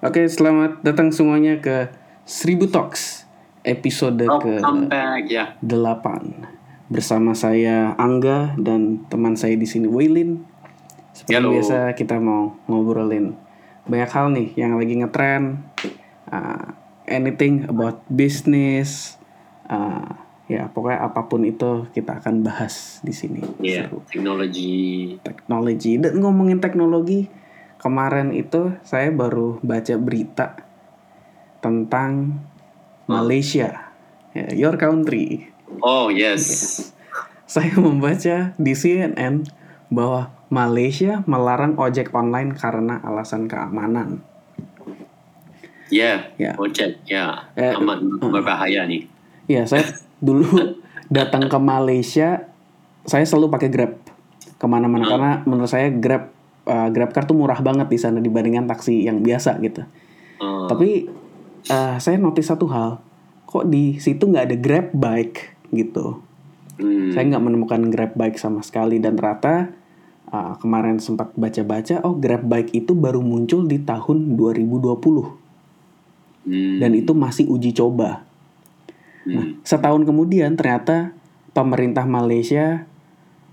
Oke, selamat datang semuanya ke Seribu Talks episode ke Welcome back, ya. 8 bersama saya Angga dan teman saya di sini Waylin. Seperti Halo. biasa kita mau ngobrolin banyak hal nih yang lagi ngetren, uh, anything about business, uh, ya pokoknya apa pun itu kita akan bahas di sini. Ya, Seru. teknologi. teknologi dan ngomongin teknologi kemarin itu saya baru baca berita tentang Malaysia ya, your country Oh, yes. saya membaca di CNN bahwa Malaysia melarang ojek online karena alasan keamanan Ya, Ya. ojek. Ya, Eh, amat berbahaya nih. ya saya dulu datang ke Malaysia saya selalu pakai Grab ke mana-mana Hmm. karena menurut saya Grab uh, Grab car tuh murah banget di sana dibandingkan taksi yang biasa gitu. Uh, Tapi eh, saya notice satu hal, kok di situ nggak ada grab bike gitu. hmm, Saya nggak menemukan grab bike sama sekali dan ternyata eh, kemarin sempat baca-baca, oh grab bike itu baru muncul di tahun 2020 hmm, dan itu masih uji coba. Nah, hmm, setahun kemudian ternyata pemerintah Malaysia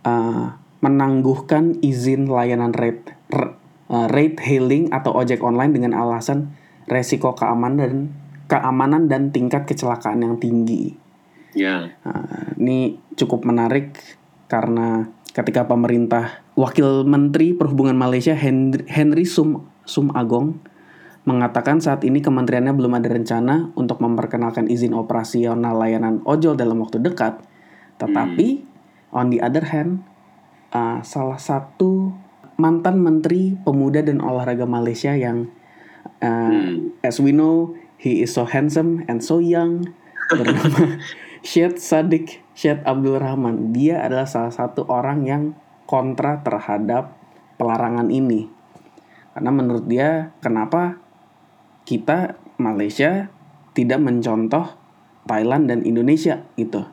eh, menangguhkan izin layanan rate eh, rate hailing atau ojek online dengan alasan resiko keamanan dan keamanan dan tingkat kecelakaan yang tinggi. ya, Nah, ini cukup menarik karena ketika pemerintah Wakil Menteri Perhubungan Malaysia Henry, Henry Sum Sum Agong mengatakan saat ini kementeriannya belum ada rencana untuk memperkenalkan izin operasional layanan ojol dalam waktu dekat. Tetapi on the other hand, uh, salah satu mantan Menteri Pemuda dan Olahraga Malaysia yang uh, Hmm. as we know he is so handsome and so young bernama Syed Sadiq Syed Abdul Rahman. Dia adalah salah satu orang yang kontra terhadap pelarangan ini. Karena menurut dia kenapa kita Malaysia tidak mencontoh Thailand dan Indonesia gitu.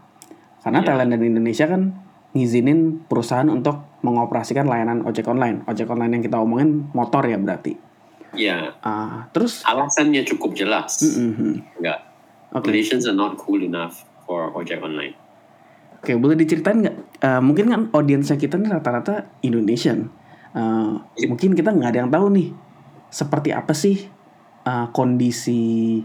Karena Iya. Thailand dan Indonesia kan ngizinin perusahaan untuk mengoperasikan layanan ojek online. Ojek online yang kita omongin motor ya berarti. ya. Ah, terus Alasannya cukup jelas. Mhm. Enggak. Oke. Malaysians are not cool enough for ojek online. Oke, boleh diceritain nggak? Eh, mungkin kan audiensnya kita nih rata-rata Indonesian. Eh, Iya. mungkin kita nggak ada yang tahu nih seperti apa sih eh, kondisi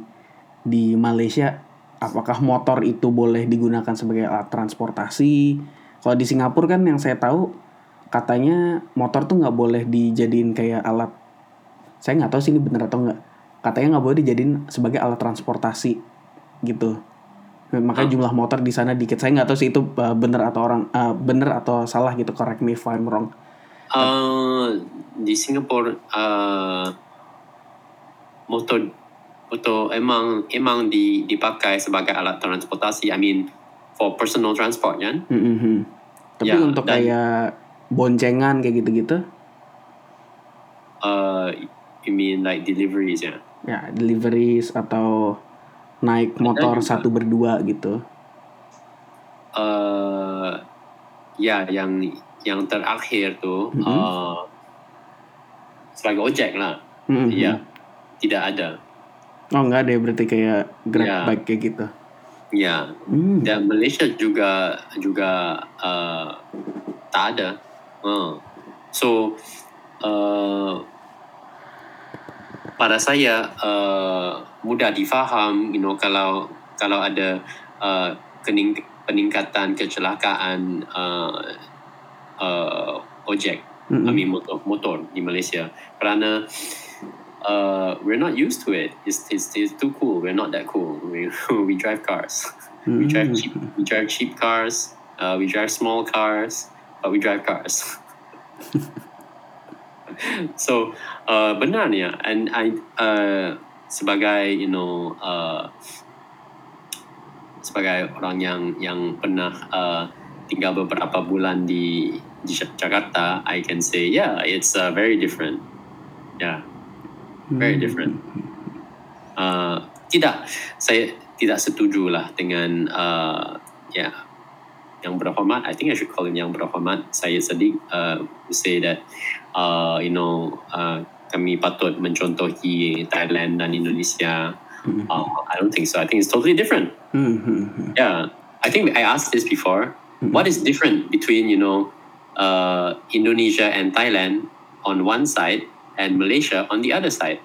di Malaysia. Apakah motor itu boleh digunakan sebagai alat transportasi? Kalau di Singapura kan yang saya tahu katanya motor tuh nggak boleh dijadiin kayak alat. Saya nggak tahu sih ini bener atau nggak. Katanya nggak boleh dijadiin sebagai alat transportasi gitu. Makanya jumlah motor di sana dikit. Saya nggak tahu sih itu uh, bener atau orang uh, bener atau salah gitu. Correct me if I'm wrong. Uh, di Singapura uh, motor motor emang emang di, dipakai sebagai alat transportasi. I mean for personal transport kan. Mhm. Tapi Ya, untuk dan- kayak boncengan kayak gitu-gitu, Uh, you mean like deliveries ya? ya deliveries atau naik motor satu berdua gitu. Uh, ya yang yang terakhir tuh Mhm. uh, sebagai ojek lah. Mhm. Ya tidak ada. Oh nggak ada ya berarti kayak grab Ya. bike kayak gitu. Ya Hmm. dan Malaysia juga juga uh, tak ada. Uh. So uh, pada saya uh, mudah difaham, you know kalau kalau ada uh, kening, peningkatan kecelakaan uh, uh, ojek, I Mhm. mean motor, motor di Malaysia, kerana uh, we're not used to it. It's, it's, it's too cool. We're not that cool. We, we drive cars. We drive cheap. We drive cheap cars. Uh, we drive small cars, but we drive cars. so uh, benar ya, and I uh, sebagai you know uh, sebagai orang yang yang pernah uh, tinggal beberapa bulan di di Jakarta, I can say yeah, it's uh, very different. Yeah, very Hmm. different. Uh, tidak, saya tidak setuju lah dengan uh, ya yang berhormat. I think I should call him yang berhormat. Saya sedih uh, say that uh, you know uh, kami patut mencontohi Thailand dan Indonesia. Mhm. Uh, I don't think so. I think it's totally different. Hmm, hmm, hmm. Yeah, I think I asked this before. What is different between you know uh, Indonesia and Thailand on one side and Malaysia on the other side?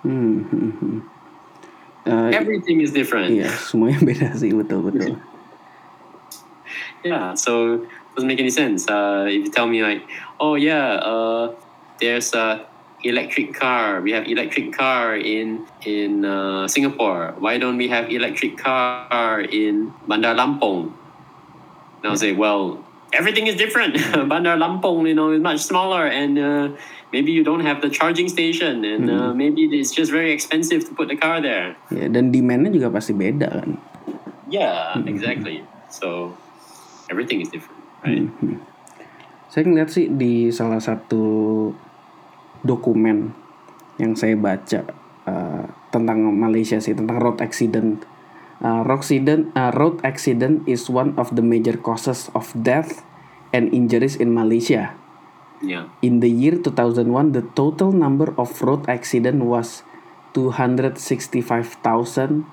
Hmm, hmm, hmm. Eh, Everything is different. iya, semuanya beda sih betul betul. Yeah, so it doesn't make any sense. Uh, if you tell me like, oh yeah, uh, there's a electric car. We have electric car in in uh, Singapore. Why don't we have electric car in Bandar Lampung? And I'll say, well, everything is different. Bandar Lampung, you know, is much smaller, and uh, maybe you don't have the charging station, and uh, maybe it's just very expensive to put the car there. Ya, dan demandnya juga pasti beda kan. Yeah, exactly. So everything is different, right? Mhm. Saya ngeliat sih di salah satu dokumen yang saya baca uh, tentang Malaysia sih tentang road accident. Uh, road accident, uh, road accident is one of the major causes of death and injuries in Malaysia. Yeah. In the year 2001, the total number of road accident was 265,000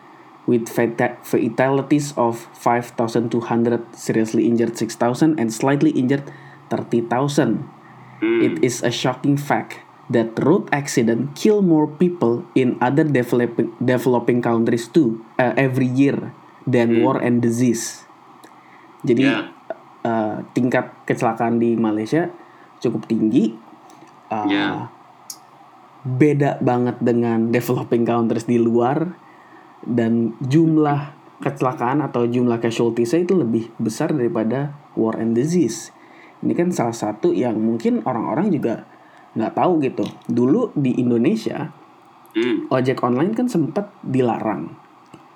with fata- fatalities of 5,200, seriously injured 6,000 and slightly injured 30,000. Mm. It is a shocking fact that road accident kill more people in other developing developing countries too uh, every year than war and disease. Jadi Yeah. uh, tingkat kecelakaan di Malaysia cukup tinggi. Uh, Yeah. Beda banget dengan developing countries di luar dan jumlah kecelakaan atau jumlah casualties itu lebih besar daripada war and disease. Ini kan salah satu yang mungkin orang-orang juga nggak tahu gitu. Dulu di Indonesia Mm. ojek online kan sempat dilarang.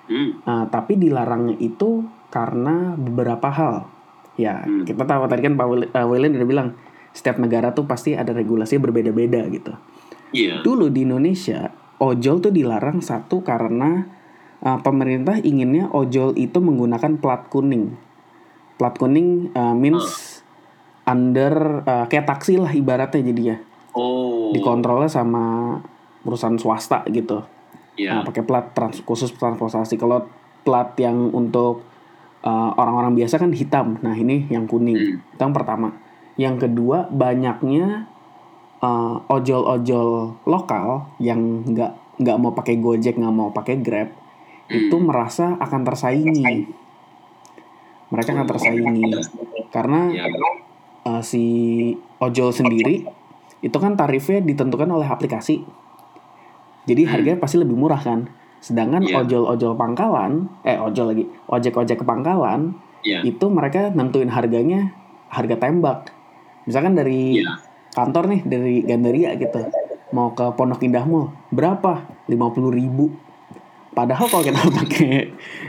Mm. Nah, tapi dilarangnya itu karena beberapa hal. Ya, Hmm. kita tahu tadi kan Pak uh, William udah bilang setiap negara tuh pasti ada regulasi berbeda-beda gitu. Yeah. Dulu di Indonesia ojol tuh dilarang satu karena uh, pemerintah inginnya ojol itu menggunakan plat kuning. Plat kuning uh, means under uh, kayak taksi lah ibaratnya jadinya. Oh. Dikontrolnya sama perusahaan swasta gitu. Nah, Yeah. pakai plat trans khusus transportasi. Kalau plat yang untuk uh, orang-orang biasa kan hitam. Nah, ini yang kuning. Hmm. Itu yang pertama. Yang kedua, banyaknya uh, ojol-ojol lokal yang nggak nggak mau pakai Gojek, nggak mau pakai Grab, itu merasa akan tersaingi. Mereka akan tersaingi karena Yeah. uh, si ojol sendiri itu kan tarifnya ditentukan oleh aplikasi. Jadi harganya pasti lebih murah kan. Sedangkan Iya. ojol-ojol pangkalan, eh ojol lagi, ojek-ojek ke pangkalan Yeah. itu mereka nentuin harganya harga tembak. Misalkan dari Iya. kantor nih dari Gandaria gitu mau ke Pondok Indah Mall berapa? 50.000 ribu. Padahal kalau kita pakai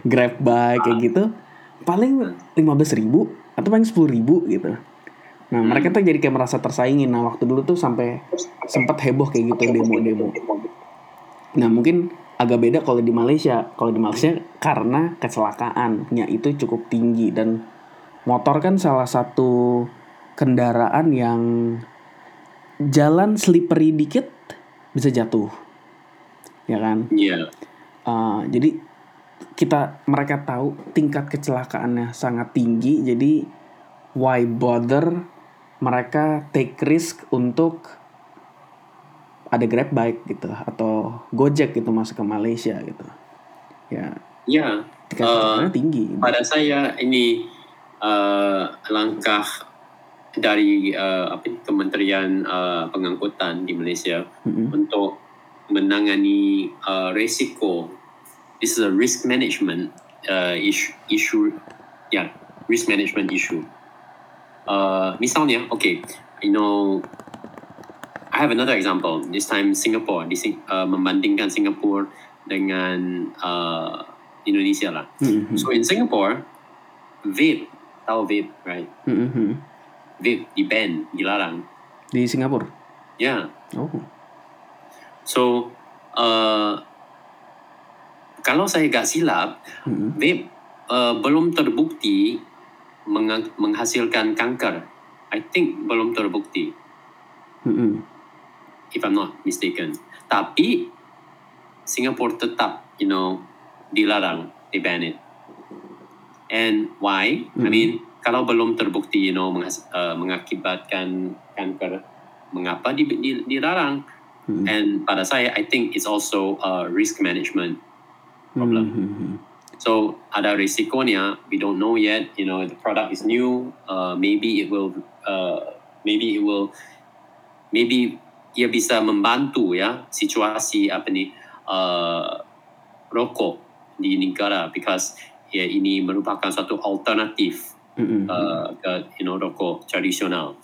Grab bike kayak gitu paling 15.000 ribu atau paling 10.000 ribu gitu. Nah mereka tuh jadi kayak merasa tersaingi. Nah waktu dulu tuh sampai sempat heboh kayak gitu demo-demo. Nah mungkin agak beda kalau di Malaysia. Kalau di Malaysia karena kecelakaannya itu cukup tinggi dan motor kan salah satu kendaraan yang jalan slippery dikit bisa jatuh, ya kan? Yeah. Uh, jadi kita mereka tahu tingkat kecelakaannya sangat tinggi, jadi why bother mereka take risk untuk ada grab bike gitu atau gojek gitu masuk ke Malaysia gitu, ya Yeah. tingkat Uh, tinggi. pada saya ini uh, langkah dari uh, apa Kementerian uh, Pengangkutan di Malaysia Mm-mm. untuk menangani uh, risiko. This is a risk management uh, issue. issue. Yeah, risk management issue. Uh, misalnya, okay, you know, I have another example. This time Singapore, di uh, membandingkan Singapore dengan uh, Indonesia lah. Mm-mm. So in Singapore, vape, tahu vape, right? Mm-mm. Vape di ban, dilarang. di Singapura. Yeah. Oh, So, uh, kalau saya gak silap, Mm-mm. vape uh, belum terbukti meng- menghasilkan kanker. I think belum terbukti. Mm-mm. if I'm not mistaken. Tapi Singapore tetap, you know, dilarang, they ban it. And why? I Mhm. mean, kalau belum terbukti, you know, mengas- uh, mengakibatkan kanker, mengapa di, di, dilarang? Hmm. And pada saya, I think it's also uh, risk management problem. Hmm, hmm, hmm. So ada risikonya, we don't know yet. You know, the product is new. Uh, maybe it will, uh, maybe it will, maybe ia bisa membantu ya situasi apa ni uh, rokok di negara because ya ini merupakan satu alternatif Hmm, hmm. uh, ke you know rokok tradisional,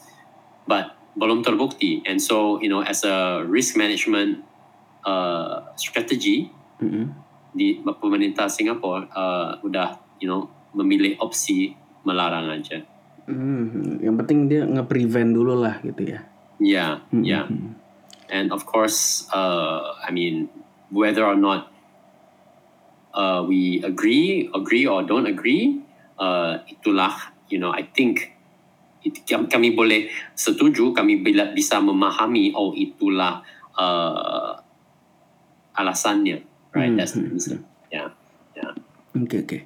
but belum terbukti. And so you know, as a risk management uh, strategy, Hmm, hmm. di pemerintah Singapura uh, udah you know memilih opsi melarang aja. Hmm, yang penting dia nge-prevent dulu lah gitu ya. Ya, Hmm, ya. And of course, uh, I mean, whether or not uh, we agree, agree or don't agree, uh, itulah you know I think it, kami, boleh setuju, kami bila bisa memahami oh itulah uh, alasannya, right? Hmm, That's the hmm, reason. Yeah. Oke oke.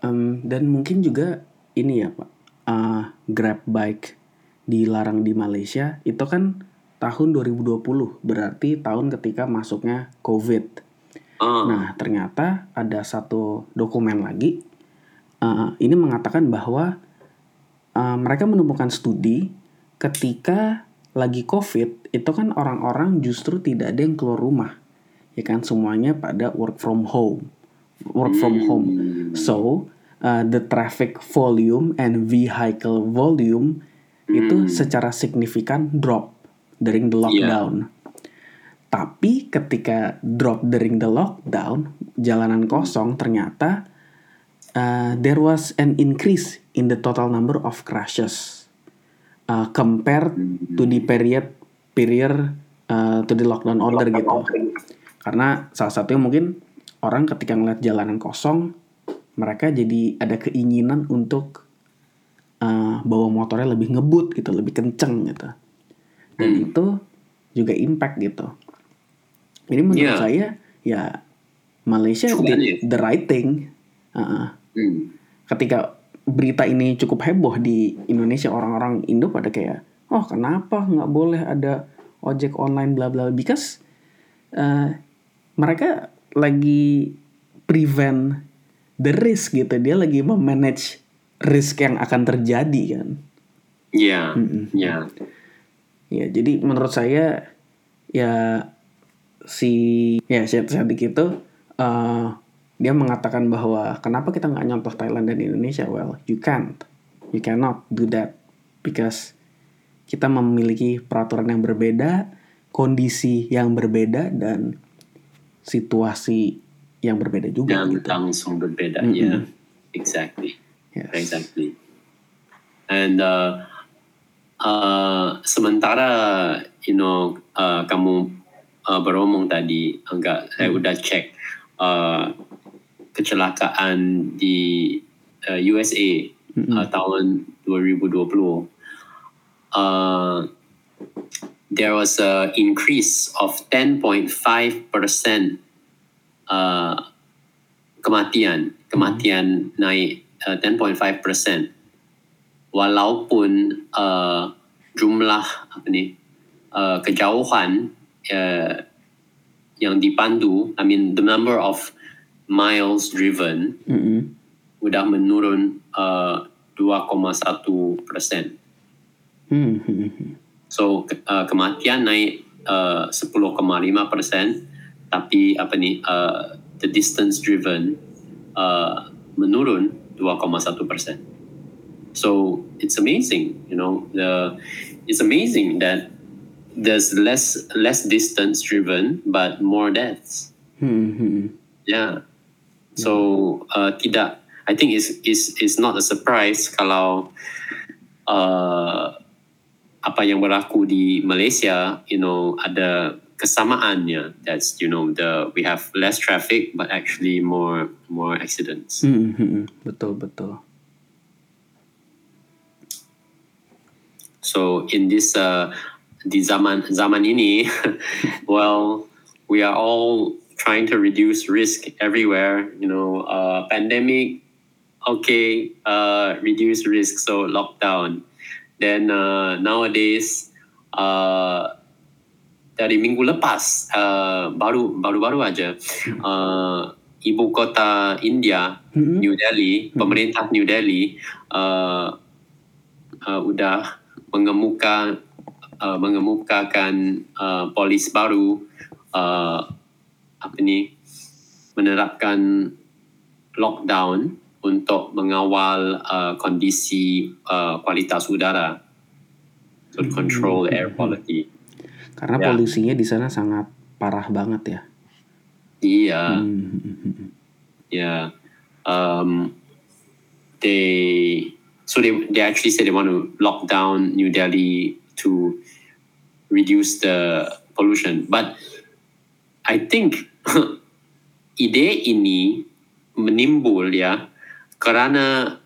Em, dan mungkin juga ini ya Pak, eh, Grab bike dilarang di Malaysia itu kan tahun 2020 berarti tahun ketika masuknya COVID. Ah, Nah ternyata ada satu dokumen lagi eh, ini mengatakan bahwa eh, mereka menemukan studi ketika lagi COVID itu kan orang-orang justru tidak ada yang keluar rumah ya kan semuanya pada work from home work from home hmm. So, uh, the traffic volume and vehicle volume itu Hmm. secara signifikan drop during the lockdown. Tapi ketika drop during the lockdown, jalanan kosong ternyata uh, there was an increase in the total number of crashes uh, compared to the period period uh, to the lockdown order gitu. Karena salah satunya mungkin orang ketika ngeliat jalanan kosong, mereka jadi ada keinginan untuk uh, bawa motornya lebih ngebut gitu, lebih kenceng gitu. Dan Hmm. itu juga impact gitu. Jadi menurut Iya. saya ya Malaysia did aneh. the right thing. Uh, Hmm. ketika berita ini cukup heboh di Indonesia orang-orang Indo pada kayak oh kenapa nggak boleh ada ojek online bla bla because uh, mereka lagi prevent the risk gitu dia lagi memanage risk yang akan terjadi kan Ya, Mm-mm. ya. ya jadi menurut saya ya si ya Syed Saddiq itu uh, dia mengatakan bahwa kenapa kita nggak nyontoh Thailand dan Indonesia well you can't you cannot do that because kita memiliki peraturan yang berbeda kondisi yang berbeda dan situasi yang berbeda juga Dan gitu langsung berbeda. Mm-mm. Ya, exactly. Yes. Exactly. And uh, uh, sementara you know uh, kamu uh, beromong tadi enggak saya udah cek uh, kecelakaan di uh, USA Mm-mm. uh, tahun 2020 uh, there was a increase of 10.5 percent uh, kematian kematian naik uh, 10.5 persen walaupun uh, jumlah apa ni uh, kejauhan uh, yang dipandu I mean the number of miles driven Mm-mm. udah menurun uh, 2,1 persen Hmm, hmm, hmm. So ke- uh, kematian naik uh, 10,5 persen, tapi apa ni uh, the distance driven uh, menurun 2,1 persen. So it's amazing, you know. The it's amazing that there's less less distance driven but more deaths. Hmm. Yeah. So uh, tidak, I think it's is is not a surprise kalau uh, apa yang berlaku di Malaysia, you know, ada kesamaannya. That's you know the we have less traffic but actually more more accidents. Hmm, hmm, hmm. betul betul So in this uh, di zaman zaman ini, well, we are all trying to reduce risk everywhere. You know, uh, pandemic, okay, uh, reduce risk, so lockdown. Then uh, nowadays, uh, dari minggu lepas, uh, baru baru-baru aja, uh, ibu kota India, Mm-mm. New Delhi, pemerintah New Delhi, uh, uh, udah mengemuka uh, mengemukakan uh, polis baru uh, apa ni menerapkan lockdown untuk mengawal uh, kondisi uh, kualitas udara to control the air quality. Karena Ya. polusinya di sana sangat parah banget ya. Iya, Hmm. yeah. Um, they so they they actually said they want to lock down New Delhi to reduce the pollution. But I think ide ini menimbul ya karena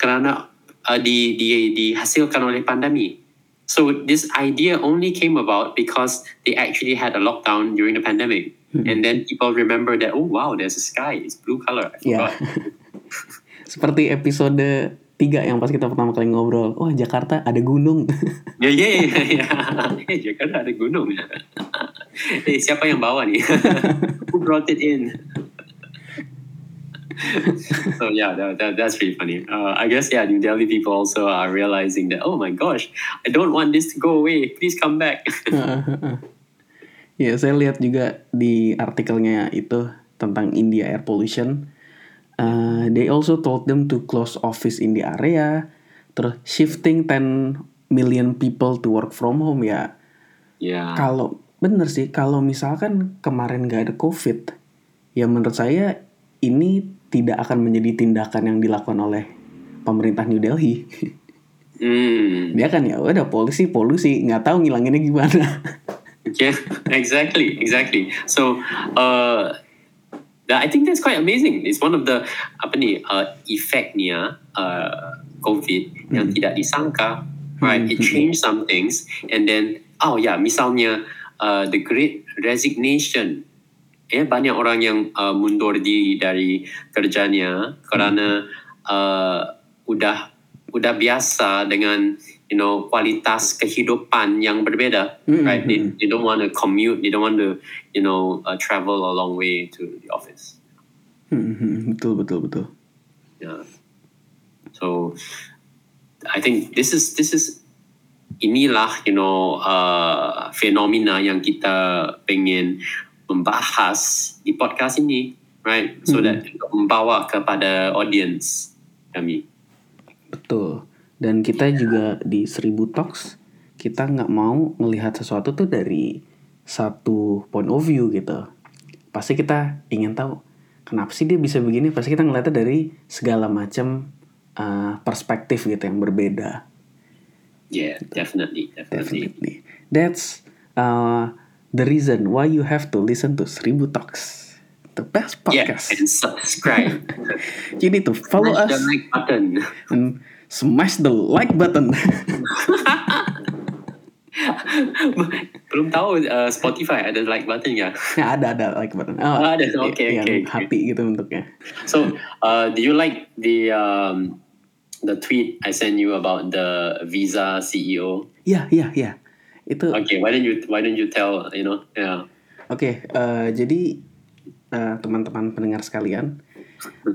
karena uh, di, di dihasilkan oleh pandemi. So this idea only came about because they actually had a lockdown during the pandemic, and then people remember that oh wow, there's a sky, it's blue color. I forgot. Seperti episode 3 yang pas kita pertama kali ngobrol. Wah, Jakarta ada gunung. Ya ya ya ya. Eh, Jakarta ada gunung. eh siapa yang bawa nih? Who brought it in? so yeah, that, that, that's pretty funny. Uh, I guess yeah, New Delhi people also are realizing that oh my gosh, I don't want this to go away. Please come back. ya, saya lihat juga di artikelnya itu tentang India air pollution. Uh, they also told them to close office in the area, terus shifting 10 million people to work from home ya. yeah. Kalau bener sih, kalau misalkan kemarin gak ada COVID, ya menurut saya ini tidak akan menjadi tindakan yang dilakukan oleh pemerintah New Delhi. Mm. Dia kan ya udah polusi polusi, nggak tahu ngilanginnya gimana. Yeah, exactly, exactly. So, uh, that, I think that's quite amazing. It's one of the apa ni uh, effectnya uh, COVID yang tidak disangka, right? It changed some things, and then oh yeah, misalnya uh, the Great Resignation. Ya banyak orang yang uh, mundur di dari kerjanya karena uh, udah udah biasa dengan you know kualitas kehidupan yang berbeda Mm, right? They, mm, they don't want to commute they don't want to you know uh, travel a long way to the office. Hmm, betul betul betul. yeah. So I think this is this is inilah you know uh, fenomena yang kita pengen membahas di podcast ini right? So Mhm. that membawa kepada audience kami. Betul. Dan kita juga di Seribu Talks kita nggak mau ngelihat sesuatu tuh dari satu point of view gitu. Pasti kita ingin tahu kenapa sih dia bisa begini. Pasti kita ngeliatnya dari segala macam uh, perspektif gitu yang berbeda. yeah definitely definitely Definitely. That's uh, the reason why you have to listen to Seribu Talks, the best yeah podcast. and subscribe You need to follow Smash us the like button and smash the like button. belum tahu uh, Spotify ada like button ya Ya ada ada like button. Oh, Ada, i- oke, yang oke, oke. hati gitu bentuknya. So, uh, do you like the um, the tweet I sent you about the Visa CEO? Iya iya iya. Itu oke. Okay, why don't you why don't you tell you know? Yeah. eh, jadi eh, teman-teman pendengar sekalian,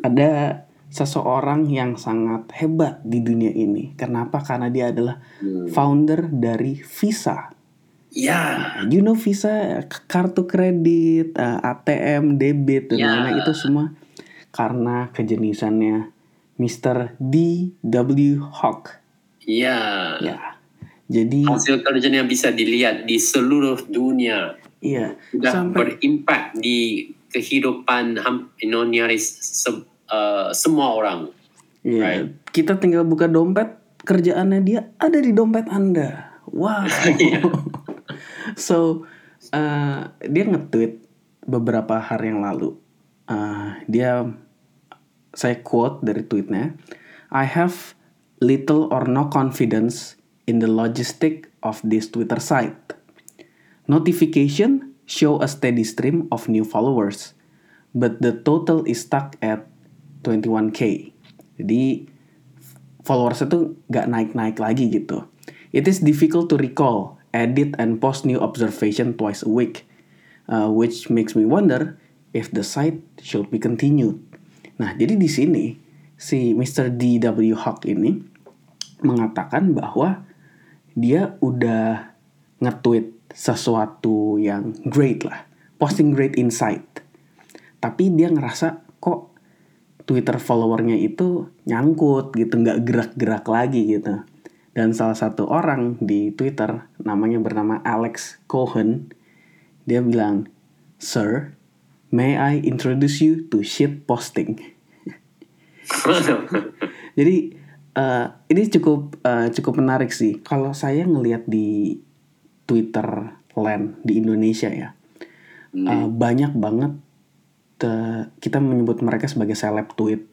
ada seseorang yang sangat hebat di dunia ini. Kenapa? Karena dia adalah Hmm. founder dari Visa. Yeah. You know Visa kartu kredit, eh, ATM, debit dan Ya. lain-lain itu semua karena kejeniusannya Mr. D.W. Hawk. Yeah. Ya. Jadi Hasil kerjanya bisa dilihat di seluruh dunia. iya Sudah sampai berimpak di kehidupan ham, you know, nyaris se- uh, semua orang. Iya, Right. kita tinggal buka dompet, kerjaannya dia ada di dompet Anda. Wow. Iya. so, uh, dia nge-tweet beberapa hari yang lalu. Uh, dia, saya quote dari tweetnya, I have little or no confidence in the logistic of this Twitter site. Notification show a steady stream of new followers, but the total is stuck at 21k. Jadi followers itu nggak naik-naik lagi gitu. It is difficult to recall, edit, and post new observation twice a week, uh, which makes me wonder if the site should be continued. Nah, jadi di sini si Mr. D.W. Hawk ini mengatakan bahwa dia udah nge-tweet sesuatu yang great lah, posting great insight. Tapi dia ngerasa kok Twitter followernya itu nyangkut gitu, nggak gerak-gerak lagi gitu. Dan salah satu orang di Twitter namanya bernama Alex Cohen, dia bilang, Sir, may I introduce you to shit posting? Jadi uh, ini cukup uh, cukup menarik sih. Kalau saya ngelihat di Twitter land di Indonesia ya, uh, banyak banget kita menyebut mereka sebagai seleb tweet.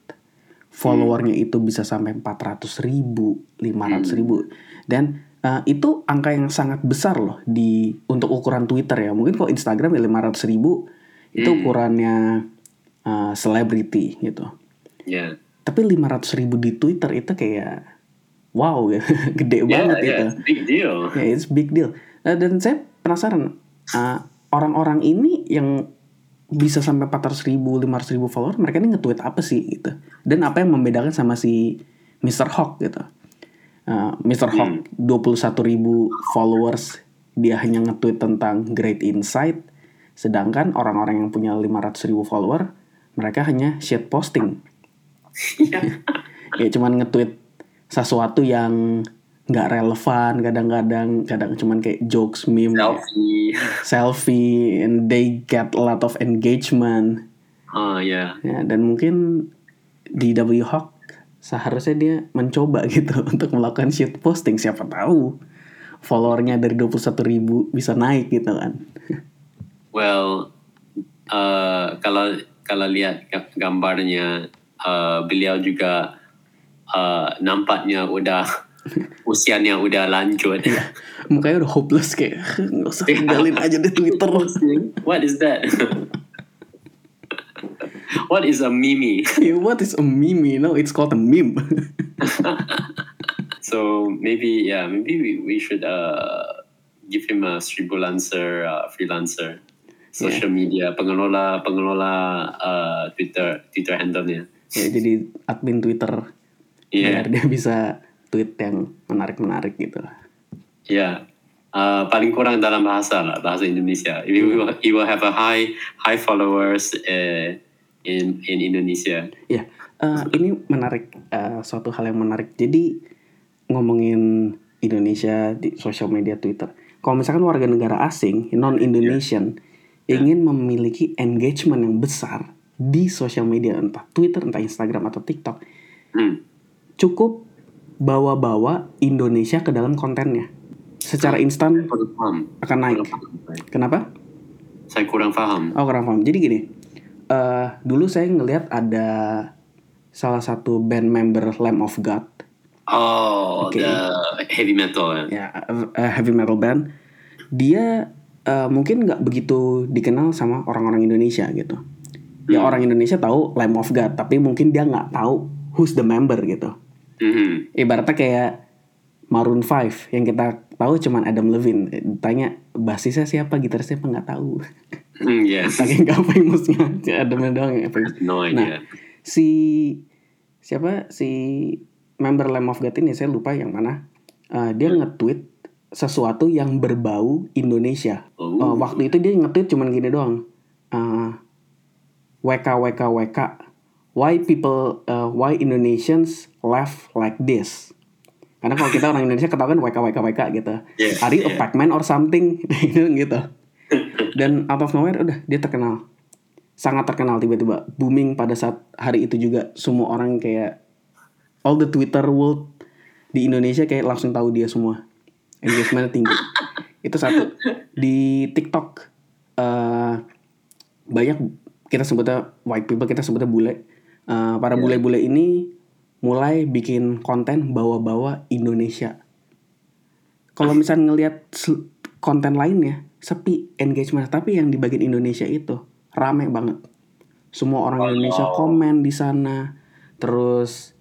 Followernya itu bisa sampai 400 ribu, 500 ribu. Dan uh, itu angka yang sangat besar loh di untuk ukuran Twitter ya. Mungkin kalau Instagram ya 500 ribu itu ukurannya uh, celebrity gitu. Yeah. Tapi 500 ribu di Twitter itu kayak wow gitu. gede Yeah, banget yeah, gitu. it's a big deal. Ya, it's big deal. Eh, dan saya penasaran uh, orang-orang ini yang bisa sampai 400 ribu, 500 ribu follower, mereka ini nge-tweet apa sih gitu. Dan apa yang membedakan sama si Mr. Hawk gitu. Uh, Mr. Hawk 21 ribu followers, dia hanya nge-tweet tentang great insight. Sedangkan orang-orang yang punya 500 ribu follower, mereka hanya shit posting. ya cuman nge-tweet sesuatu yang nggak relevan kadang-kadang kadang cuman kayak jokes meme Selfie. selfie and they get a lot of engagement Oh yeah. ya dan mungkin DW Hawk seharusnya dia mencoba gitu untuk melakukan shit posting siapa tahu followernya dari 21 ribu bisa naik gitu kan Well, uh, kalau kalau lihat ga- gambarnya, uh, beliau juga uh, nampaknya udah usianya udah lanjut. mukanya udah hopeless kayak nggak usah tinggalin aja di Twitter What is that? what is a mimi? Ya, what is a meme know it's called a meme So maybe yeah, maybe we, we should uh, give him a freelancer, uh, freelancer, social media pengelola pengelola uh, Twitter Twitter handle-nya. ya jadi admin Twitter Iya. biar dia bisa tweet yang menarik-menarik gitu Ya, uh, paling kurang dalam bahasa lah, bahasa Indonesia. He will, he will have a high high followers uh, in in Indonesia. Ya, eh, ini menarik eh, suatu hal yang menarik. Jadi ngomongin Indonesia di sosial media Twitter. Kalau misalkan warga negara asing non Indonesian ingin memiliki engagement yang besar di sosial media entah Twitter, entah Instagram atau TikTok, Hmm. cukup bawa-bawa Indonesia ke dalam kontennya. Secara instan akan naik. Kenapa? Saya kurang paham. Oh kurang paham. Jadi gini, eh dulu saya ngelihat ada salah satu band member Lamb of God, Oh, Oke. the heavy metal. ya. ya eh, heavy metal band. Dia eh, mungkin nggak begitu dikenal sama orang-orang Indonesia gitu. Ya orang Indonesia tahu Lamb of God, tapi mungkin dia nggak tahu who's the member gitu. Mhm. Ibaratnya kayak Maroon 5 yang kita tahu cuman Adam Levine. Tanya basisnya siapa, gitarisnya apa nggak tahu. Hmm, yes. Saking gak famousnya Adamnya doang yang famous. No idea. si siapa si member Lamb of God ini saya lupa yang mana Uh, dia nge-tweet sesuatu yang berbau Indonesia Oh. Uh, waktu itu dia nge-tweet cuman gini doang Uh, WK WK WK why people uh, why Indonesians laugh like this. Karena kalau kita orang Indonesia ketahuan WK WK WK gitu. Yeah, are you a yeah. Pac-Man or something? Gitu. Dan out of nowhere udah dia terkenal. Sangat terkenal tiba-tiba. Booming pada saat hari itu juga. Semua orang kayak all the Twitter world di Indonesia kayak langsung tahu dia semua. Engagementnya tinggi. Itu satu. Di TikTok eh banyak kita sebutnya white people kita sebutnya bule Eh, para bule-bule ini mulai bikin konten bawa-bawa Indonesia. Kalau misalnya ngelihat konten lainnya sepi engagement. Tapi yang di bagian Indonesia itu rame banget. Semua orang Wow. Indonesia komen di sana. Terus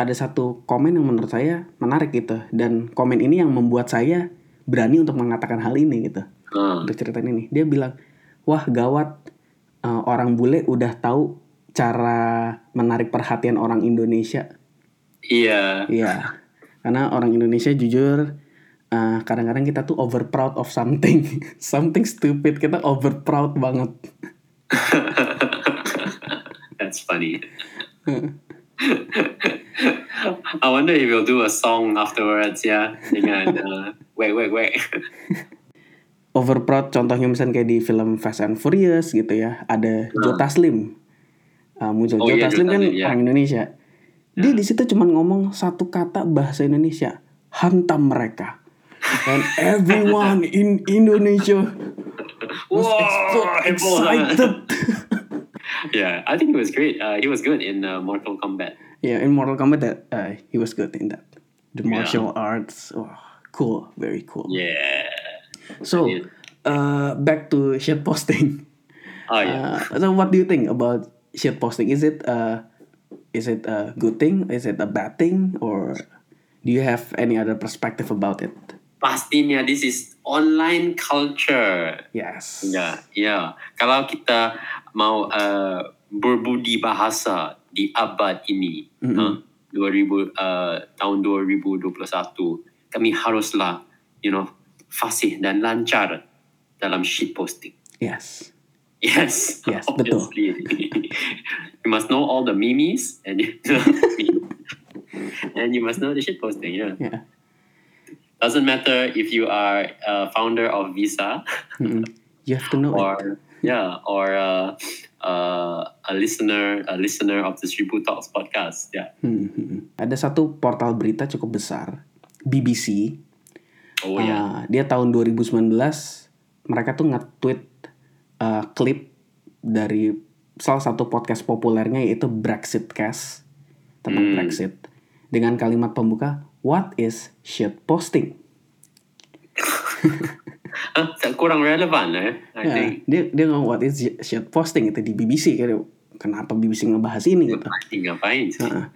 ada satu komen yang menurut saya menarik gitu. Dan komen ini yang membuat saya berani untuk mengatakan hal ini gitu. Ah, untuk ceritain ini. Dia bilang wah gawat. Eh, orang bule udah tahu cara menarik perhatian orang Indonesia iya. Iya, karena orang Indonesia jujur eh, kadang-kadang kita tuh over proud of something, something stupid kita over proud banget. That's funny. I wonder if you'll do a song afterwards ya dengan uh, wait wait wait. Over proud contohnya misalnya kayak di film Fast and Furious gitu ya, ada Joe Taslim, Eh, muncul Oh Joe iya, Taslim kan iya. orang Indonesia. Dia di situ cuma ngomong satu kata bahasa Indonesia, hantam mereka. And everyone in Indonesia was so excited. Yeah, I think he was great. Uh, he was good in uh, Mortal Kombat. Yeah, in Mortal Kombat, that uh, he was good in that. The Yeah. martial arts, oh, cool, very cool. Yeah. So, Yeah. uh, back to shit posting. Oh yeah. Uh, so, what do you think about shit posting? Is it uh, is it a good thing? Is it a bad thing? Or do you have any other perspective about it? Pastinya this is online culture. Yes. Ya, ya. Kalau kita mau uh, berbudi bahasa di abad ini, Mm-mm. uh, 2000 uh, tahun 2021, kami haruslah, you know, fasih dan lancar dalam shit posting. Yes. Yes, Yes, betul. obviously. you must know all the memes and you and you must know the shit posting. Yeah, Yeah. doesn't matter if you are a founder of Visa Mm-mm. You have to know it. or yeah or uh, uh, a listener a listener of the Seribu Talks podcast. Yeah. Hmm, hmm. Ada satu portal berita cukup besar, BBC. Oh yeah. Uh, dia tahun 2019 mereka tuh nge-tweet uh, klip dari salah satu podcast populernya yaitu Brexit Cast tentang Hmm. Brexit dengan kalimat pembuka What is shit posting? Ah, kurang relevan eh. I Ya, think. dia dia ngomong What is shit posting itu di BBC kayak kenapa BBC ngebahas ini gitu. Ngapain, sih? Heeh.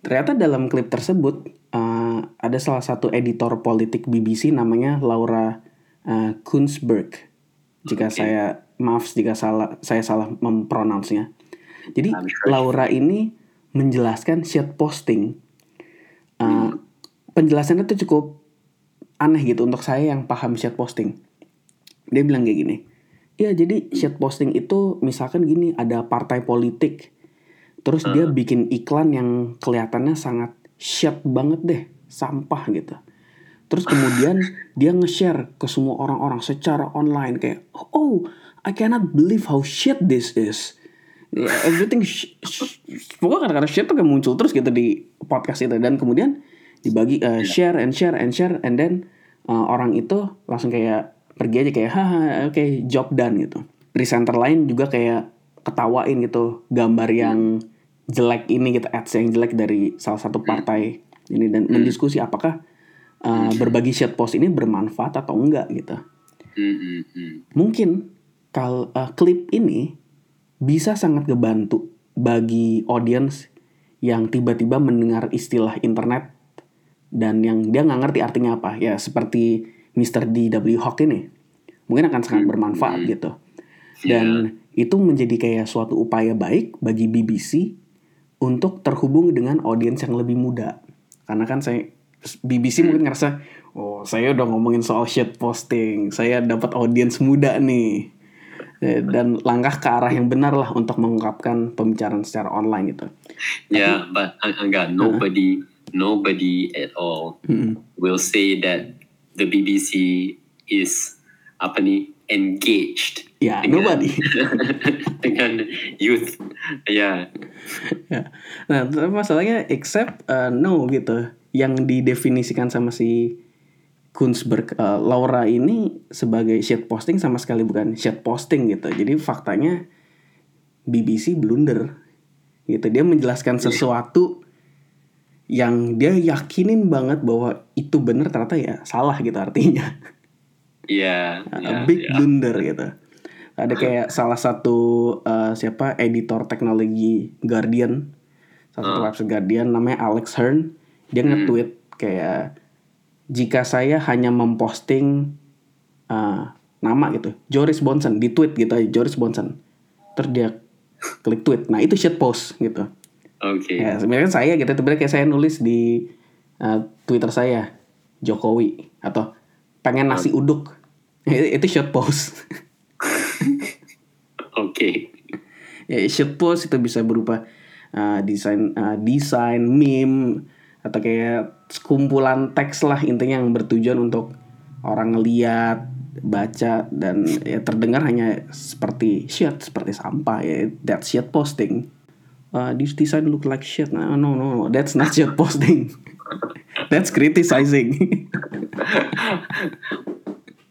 Ternyata dalam klip tersebut uh, ada salah satu editor politik BBC namanya Laura uh, Kunzberg. Jika Oke. saya maaf jika salah saya salah mempronounce-nya. Jadi sure. Laura ini menjelaskan shit posting. Uh, Penjelasannya tuh cukup aneh gitu untuk saya yang paham shit posting. Dia bilang kayak gini. Ya jadi shit posting itu misalkan gini ada partai politik Terus dia bikin iklan yang kelihatannya sangat shit banget deh, sampah gitu. Terus kemudian dia nge-share ke semua orang-orang secara online kayak, oh, I cannot believe how shit this is. Ya, everything, sh- sh- pokoknya kata-kata shit tuh kayak muncul terus gitu di podcast itu dan kemudian dibagi uh, share and share and share and then uh, orang itu langsung kayak pergi aja kayak haha oke job done gitu. Presenter lain juga kayak ketawain gitu gambar yang jelek ini gitu ads yang jelek dari salah satu partai ini dan mendiskusi apakah uh, berbagi shit post ini bermanfaat atau enggak gitu. Hmm, hmm, hmm. Mungkin kal uh, klip ini bisa sangat ngebantu bagi audience yang tiba-tiba mendengar istilah internet dan yang dia nggak ngerti artinya apa. Ya seperti Mr. D.W. Hawk ini. Mungkin akan sangat bermanfaat gitu. Dan itu menjadi kayak suatu upaya baik bagi BBC untuk terhubung dengan audiens yang lebih muda. Karena kan saya BBC mungkin ngerasa oh saya udah ngomongin soal shit posting. Saya dapat audiens muda nih dan langkah ke arah yang benar lah untuk mengungkapkan pembicaraan secara online gitu Yeah, but uh, enggak nobody nobody at all Mm-mm. will say that the BBC is apa nih engaged ya dengan, nobody dengan youth. Ya. Ya. Nah, tapi masalahnya except uh, no gitu. Yang didefinisikan sama si Kunzberg uh, Laura ini sebagai shit posting sama sekali bukan shit posting gitu. Jadi faktanya BBC blunder gitu. Dia menjelaskan sesuatu yang dia yakinin banget bahwa itu benar ternyata ya salah gitu artinya. Yeah, a yeah, big yeah. blunder gitu. Ada kayak salah satu uh, siapa editor teknologi Guardian, salah satu Hmm. website Guardian namanya Alex Hearn, dia nge-tweet kayak jika saya hanya memposting uh, nama gitu, Joris Bonson di tweet gitu aja Joris Bonson, terus dia klik tweet, nah itu shit post gitu. Okay. Ya sebenarnya saya gitu, sebenarnya kayak saya nulis di uh, Twitter saya Jokowi atau pengen nasi uduk, itu, itu shit post. Okay. ya shit post itu bisa berupa uh, desain uh, desain meme atau kayak sekumpulan teks lah intinya yang bertujuan untuk orang ngeliat baca dan ya terdengar hanya seperti shit seperti sampah ya. That shit posting. Uh, this design look like shit. No no no no, that's not shit posting. That's criticizing.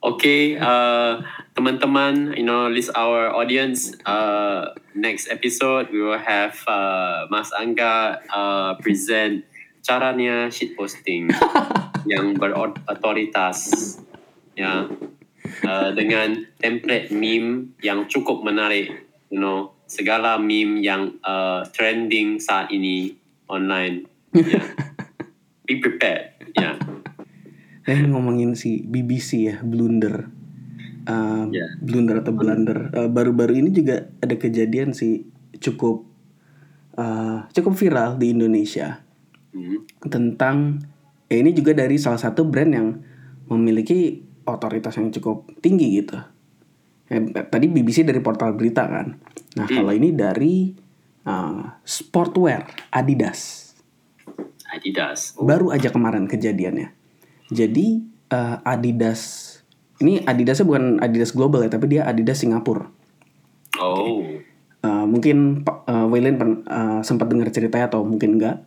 Okay, uh, teman-teman, you know, list our audience. Uh, next episode we will have uh, Mas Angga uh, present caranya shit posting yang berotoritas, ya, uh, dengan template meme yang cukup menarik, you know, segala meme yang uh, trending saat ini online. Ya. Be prepared, ya. Eh ngomongin si BBC ya blunder, Uh, Ya. blunder atau blunder. Uh, Baru-baru ini juga ada kejadian sih cukup uh, cukup viral di Indonesia Hmm. tentang ya ini juga dari salah satu brand yang memiliki otoritas yang cukup tinggi gitu. Ya, tadi BBC dari portal berita kan. Nah kalau ini dari uh, sportwear Adidas Adidas. Oh. baru aja kemarin kejadiannya. Jadi eh, Adidas ini Adidasnya bukan Adidas global ya, tapi dia Adidas Singapura. Oh. Eh, mungkin Pak uh, Waylon eh, sempat dengar ceritanya atau mungkin enggak.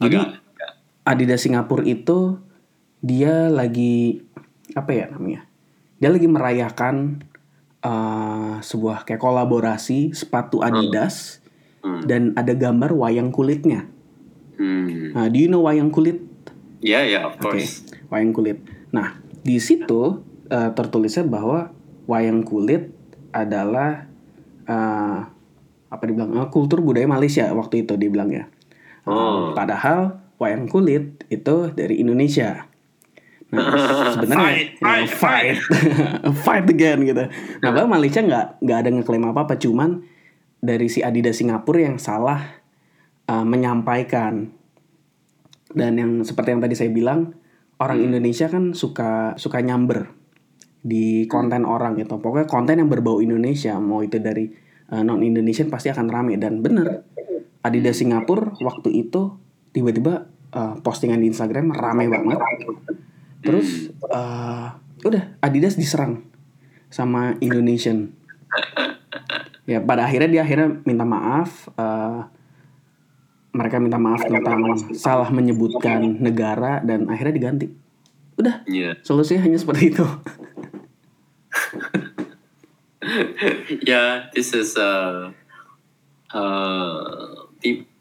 Jadi Agak. agak. Adidas Singapura itu dia lagi apa ya namanya? Dia lagi merayakan eh, sebuah kayak kolaborasi sepatu Adidas Hmm. dan ada gambar wayang kulitnya. Hmm. Nah, do you know wayang kulit? Ya, ya, of Oke, course. wayang kulit. Nah, di situ eh, tertulisnya bahwa wayang kulit adalah eh, apa dibilang eh, kultur budaya Malaysia waktu itu dibilangnya. Eh, Oh. padahal wayang kulit itu dari Indonesia. Nah, sebenarnya Fight, ya, fight, fight. again gitu. Nah, bahkan Malaysia nggak nggak ada ngeklaim apa apa, cuman dari si Adidas Singapura yang salah uh, menyampaikan. Dan yang seperti yang tadi saya bilang orang Indonesia kan suka suka nyamber di konten orang gitu. Pokoknya konten yang berbau Indonesia mau itu dari non Indonesian pasti akan rame. Dan bener Adidas Singapura waktu itu tiba-tiba uh, postingan di Instagram rame banget. Terus uh, udah Adidas diserang sama Indonesian. Ya pada akhirnya dia akhirnya minta maaf uh, mereka minta maaf tentang salah menyebutkan negara dan akhirnya diganti. Udah Ya. solusinya hanya seperti itu. Yeah, this is uh, uh, pe-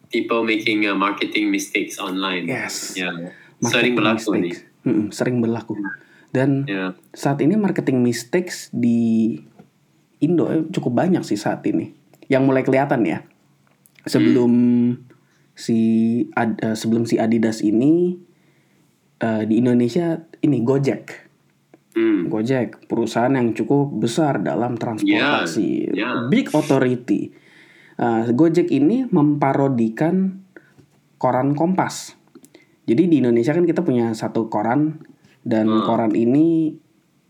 people making uh, marketing mistakes online. Yes. Yeah. Marketing Sering berlaku nih. mistakes. Mm-mm, sering berlaku dan Yeah. saat ini marketing mistakes di Indo eh, cukup banyak sih saat ini yang mulai kelihatan ya sebelum si Ad- eh, sebelum si Adidas ini eh, di Indonesia ini Gojek Hmm. Gojek perusahaan yang cukup besar dalam transportasi Ya, ya. big authority Uh, Gojek ini memparodikan koran Kompas jadi di Indonesia kan kita punya satu koran dan Hmm. koran ini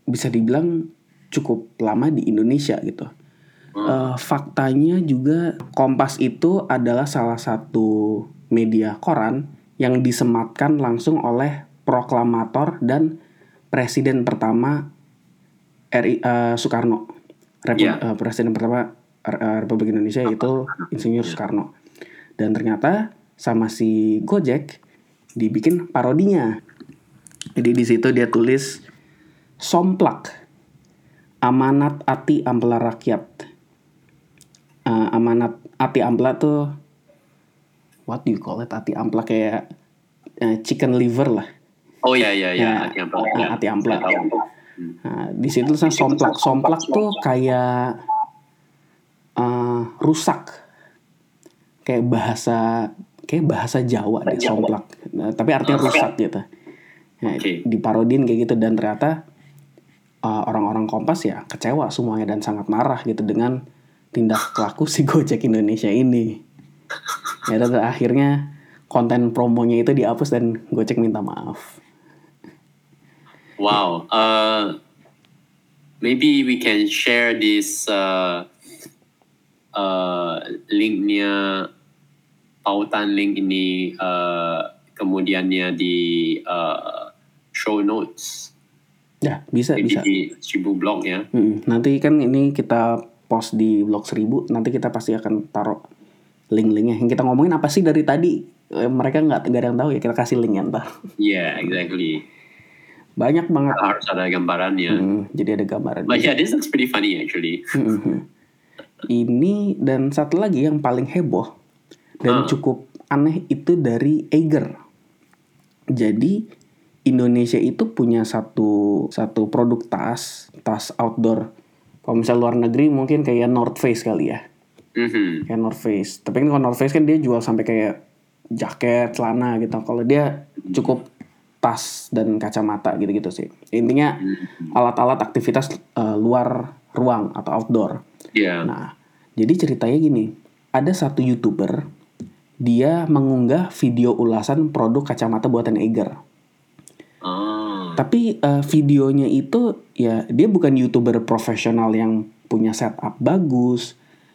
bisa dibilang cukup lama di Indonesia gitu Hmm. Eh, faktanya juga Kompas itu adalah salah satu media koran yang disematkan langsung oleh proklamator dan presiden pertama RI eh, Soekarno. Repu- Ya. eh, presiden pertama eh, Republik Indonesia yaitu Insinyur Soekarno. Dan ternyata sama si Gojek dibikin parodinya. Jadi di situ dia tulis somplak amanat ati ampela rakyat Eh, amanat ati ampela tuh what do you call it ati ampela kayak eh, chicken liver lah Oh ya ya ya. Ya, Hati ampla. ah, hati ampla. Saya tahu. Nah, di situ tulisan somplak. Somplak tuh kayak eh, rusak. Kayak bahasa kayak bahasa Jawa deh somplak. Nah, tapi artinya rusak gitu. Nah, Oke. diparodin kayak gitu dan ternyata eh, orang-orang Kompas ya kecewa semuanya dan sangat marah gitu dengan tindak laku si Gojek Indonesia ini. Ya dan akhirnya konten promonya itu dihapus dan Gojek minta maaf. Wow. Uh, maybe we can share this uh, uh, linknya pautan link ini uh, kemudiannya di uh, show notes Ya, bisa maybe bisa. di Shibu blog ya. Mm, nanti kan ini kita post di blog 1000, nanti kita pasti akan taruh link-linknya. Yang kita ngomongin apa sih dari tadi? Eh, mereka nggak nggak ada yang tahu ya, kita kasih link ya ntar. Yeah, exactly. Banyak banget. Harus ada gambarannya. Mm, jadi ada gambaran. But yeah, this looks pretty funny actually. Mhm. Ini dan satu lagi yang paling heboh dan Ah. cukup aneh itu dari Eiger. Jadi Indonesia itu punya satu satu produk tas, tas outdoor. Kalau misalnya luar negeri mungkin kayak North Face kali ya. Mhm. Kayak North Face. Tapi kan kalau North Face kan dia jual sampai kayak jaket, celana gitu. Kalau dia cukup tas dan kacamata gitu-gitu sih. Intinya alat-alat aktivitas eh, luar ruang atau outdoor. Yeah. Nah, jadi ceritanya gini, ada satu youtuber, dia mengunggah video ulasan produk kacamata buatan Eiger. Ah. Tapi eh, videonya itu ya dia bukan youtuber profesional yang punya setup bagus.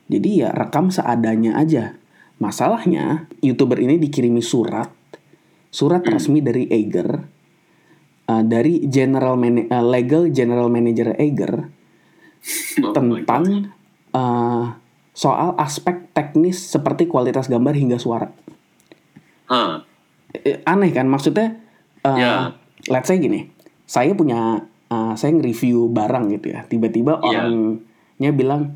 Jadi ya rekam seadanya aja. Masalahnya youtuber ini dikirimi surat, surat resmi dari Eiger, eh, dari general eh, legal general manager Eiger Oh tentang eh, soal aspek teknis seperti kualitas gambar hingga suara. Huh. Eh, Aneh kan maksudnya? eh, Ya. Let's say gini, saya punya eh, saya nge-review barang gitu ya. Tiba-tiba Ya. orangnya bilang,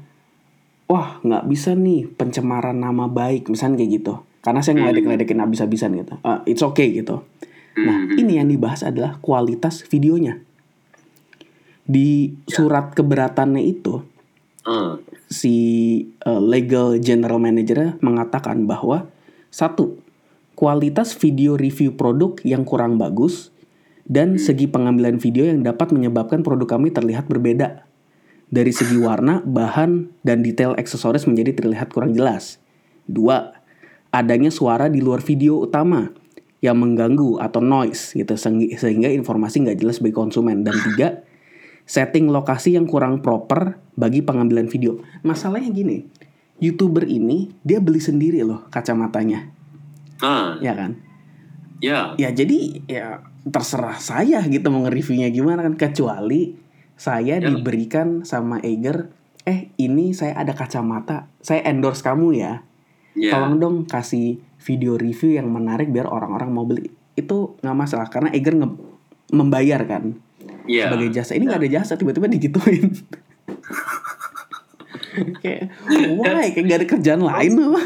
wah nggak bisa nih pencemaran nama baik, misalnya kayak gitu. Karena saya ngeledek-ledekin habis-habisan gitu. Eh, it's okay gitu. Nah Mhm. ini yang dibahas adalah kualitas videonya. Di surat keberatannya itu Ah. Si uh, legal general manager mengatakan bahwa satu kualitas video review produk yang kurang bagus dan segi pengambilan video yang dapat menyebabkan produk kami terlihat berbeda dari segi warna, bahan, dan detail aksesoris menjadi terlihat kurang jelas. Dua, adanya suara di luar video utama yang mengganggu atau noise gitu sehingga informasi nggak jelas bagi konsumen. Dan tiga, setting lokasi yang kurang proper bagi pengambilan video. Masalahnya gini, youtuber ini dia beli sendiri loh kacamatanya, Ah. ya kan? Yeah. Ya jadi ya terserah saya gitu mau nge-reviewnya gimana kan kecuali saya Ya. diberikan sama Eiger, eh ini saya ada kacamata, saya endorse kamu ya. Yeah. Tolong dong kasih video review yang menarik biar orang-orang mau beli. Itu nggak masalah karena Eiger nge- membayar kan Yeah. sebagai jasa. Ini nggak ada jasa tiba-tiba digituin. kayak why kayak gak ada kerjaan lain apa?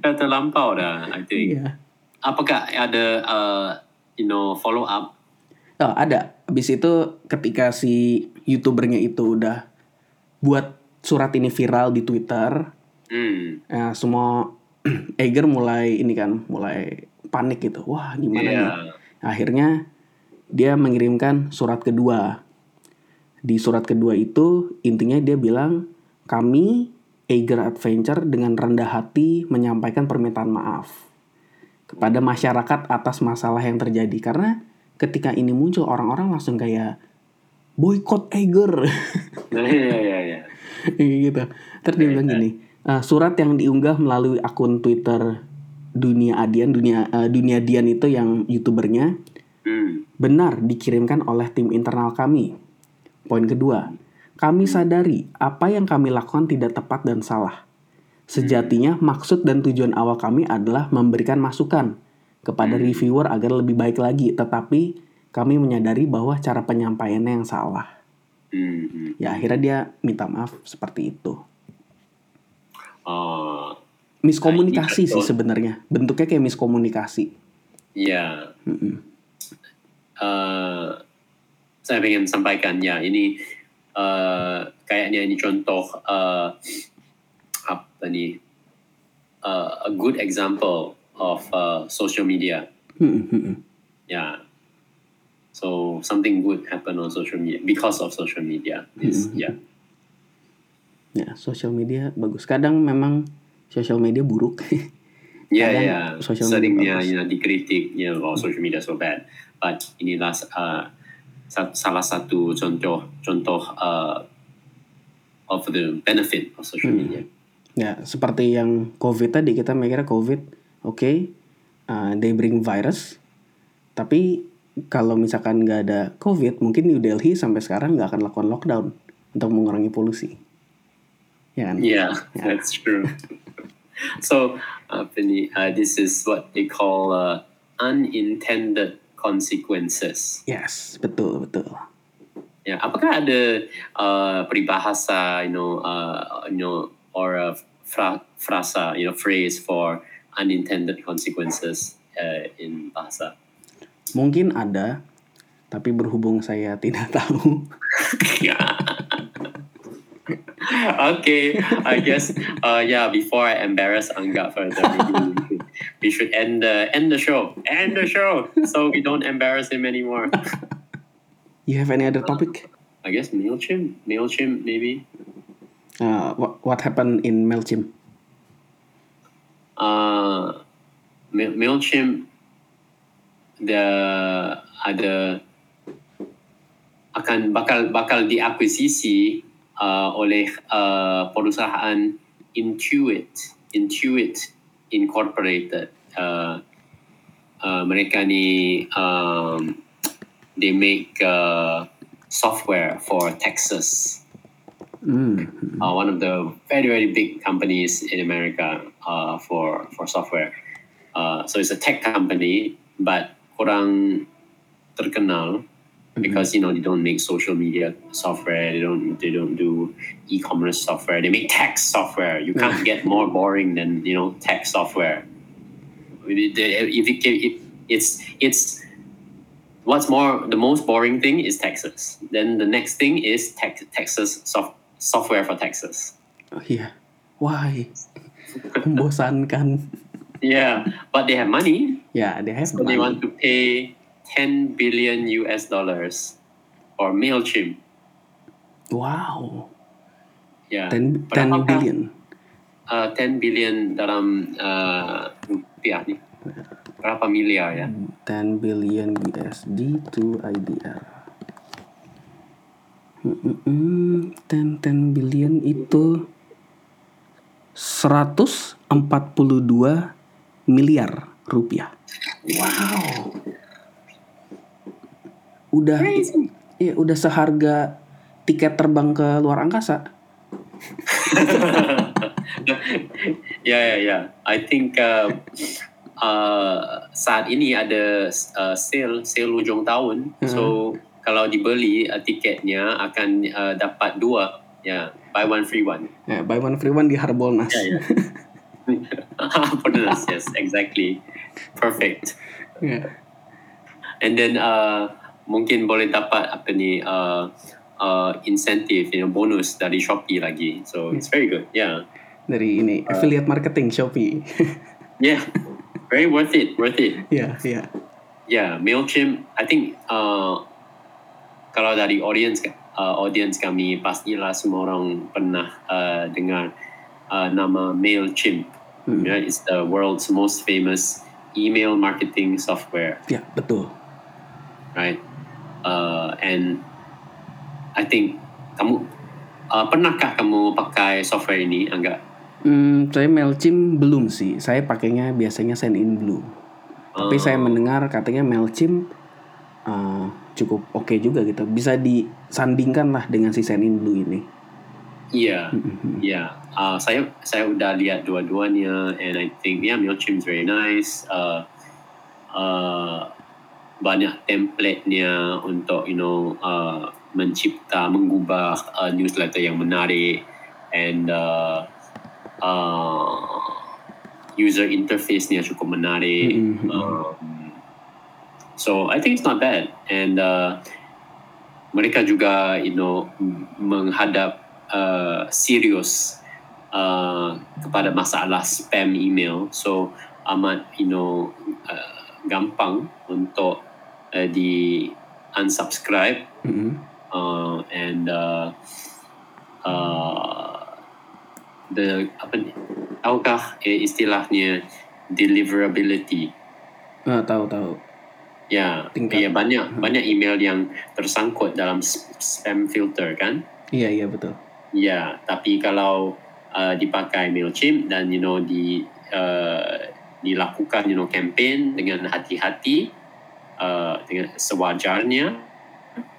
Yeah. Terlampau dah, I think. Iya. Apakah ada, uh, you know, follow up? Oh, ada. Habis itu ketika si youtubernya itu udah buat surat ini viral di Twitter, Hmm. eh, semua Eiger mulai ini kan, mulai panik gitu. Wah, gimana nih? Yeah. Akhirnya dia mengirimkan surat kedua. Di surat kedua itu intinya dia bilang kami Eiger Adventure dengan rendah hati menyampaikan permintaan maaf kepada masyarakat atas masalah yang terjadi karena ketika ini muncul orang-orang langsung kayak boykot Eiger Ya, ya, ya, ya. gitu. Terus dia bilang gini, "Eh, surat yang diunggah melalui akun Twitter Dunia Adian, Dunia eh, Dunia Dian itu yang youtubernya Hmm. benar dikirimkan oleh tim internal kami. Poin kedua, kami sadari apa yang kami lakukan tidak tepat dan salah. Sejatinya maksud dan tujuan awal kami adalah memberikan masukan kepada reviewer agar lebih baik lagi, tetapi kami menyadari bahwa cara penyampaiannya yang salah. Hmm. hmm. Ya akhirnya dia minta maaf seperti itu. Oh, Miskomunikasi Nah, sih sebenarnya. Bentuknya kayak miskomunikasi. ya. Mm-mm. Uh, saya ingin sampaikan ya ini uh, kayaknya ini contoh uh, apa nih uh, a good example of uh, social media. Hmm, hmm, hmm. Yeah. So something good happen on social media because of social media. Is Mhm. yeah. Ya, sosial media bagus. Kadang memang sosial media buruk. Yeah, Kadang yeah. social media Seringnya bagus. you know dikritik, you know, oh, social media so bad. But inilah uh, sa- salah satu contoh contoh uh, of the benefit of social Hmm. media. ya, seperti yang COVID tadi kita mikirnya COVID, oke, uh, they bring virus. Tapi kalau misalkan nggak ada COVID, mungkin New Delhi sampai sekarang nggak akan lakukan lockdown untuk mengurangi polusi. Ya kan? Yeah, Yeah. that's true. so, uh, Penny, uh, this is what they call uh, unintended consequences. Yes, betul betul. Ya, apakah ada uh, peribahasa, you know, uh, you know, or a fra- frasa, you know, phrase for unintended consequences uh, in bahasa? Mungkin ada, tapi berhubung saya tidak tahu. okay, I guess, uh, yeah. Before I embarrass Anga further, maybe we should, end the end the show, end the show, so we don't embarrass him anymore. You have any other topic? I guess Mailchimp, Mailchimp, maybe. Uh, what what happened in Mailchimp? Uh, Ma- Mailchimp, the ada akan bakal bakal diakuisisi uh, oleh uh, perusahaan Intuit, Intuit Incorporated. Uh, uh, mereka ni um, they make uh, software for Texas. Hmm. uh, one of the very very big companies in America uh, for for software. Uh, so it's a tech company, but kurang terkenal Mm-hmm. because you know they don't make social media software. They don't they don't do e-commerce software. They make text software. You can't get more boring than you know text software. If it, if it's it's what's more the most boring thing is Texas. Then the next thing is tex- Texas soft, software for Texas. Oh iya. Why? Membosankan. Yeah, but they have money, Ya, they have so they want to pay 10 billion US dollars for Mailchimp. Wow. Yeah, 10, 10 Berapakah, billion. Uh, 10 billion dalam uh, rupiah ni. Berapa miliar ya? 10 billion USD to IDR. Mm-mm. 10 10 billion itu 142 miliar rupiah. Wow. Udah ya udah seharga tiket terbang ke luar angkasa. ya ya ya. I think uh, uh, saat ini ada uh, sale sale ujung tahun. So kalau dibeli uh, tiketnya akan uh, dapat dua. Ya, buy one free one. Ya, buy one free one di Harbolnas. Ya ya. Benar, yes, exactly. Perfect. Ya. And then uh, mungkin boleh dapat apa ni uh, uh, incentive, you know, bonus dari Shopee lagi. So it's very good. Yeah. Dari ini affiliate marketing Shopee. Yeah. Very worth it, worth it. Ya, ya. Yeah, Mailchimp. I think uh, kalau dari audience uh, audience kami pastilah semua orang pernah uh, dengar uh, nama Mailchimp. Hmm. Yeah, it's the world's most famous email marketing software. Ya, betul. right? Uh, and I think kamu uh, pernahkah kamu pakai software ini, Angga? Hmm, saya Mailchimp belum sih. Saya pakainya biasanya Send in Blue. Tapi saya mendengar katanya Mailchimp uh, cukup oke juga gitu. Bisa disandingkan lah dengan si Send in Blue ini. Iya, Mhm. iya. Uh, saya saya udah lihat dua-duanya, and I think yeah, Mailchimp is very nice. Uh, uh, banyak template-nya untuk you know uh, mencipta, mengubah uh, newsletter yang menarik, and uh, uh, user interface-nya cukup menarik. Mhm. Um, so I think it's not bad, and uh, mereka juga you know menghadap uh, serius uh, kepada masalah spam email so amat you know uh, gampang untuk uh, di unsubscribe Mm-mm. uh, and uh, uh, the apa ni tahukah eh, istilahnya deliverability Ah, tahu tahu. ya Tingkat. ya banyak banyak email yang tersangkut dalam spam filter kan Iya iya betul. ya tapi kalau uh, dipakai Mailchimp dan you know di uh, dilakukan you know campaign dengan hati-hati uh, dengan sewajarnya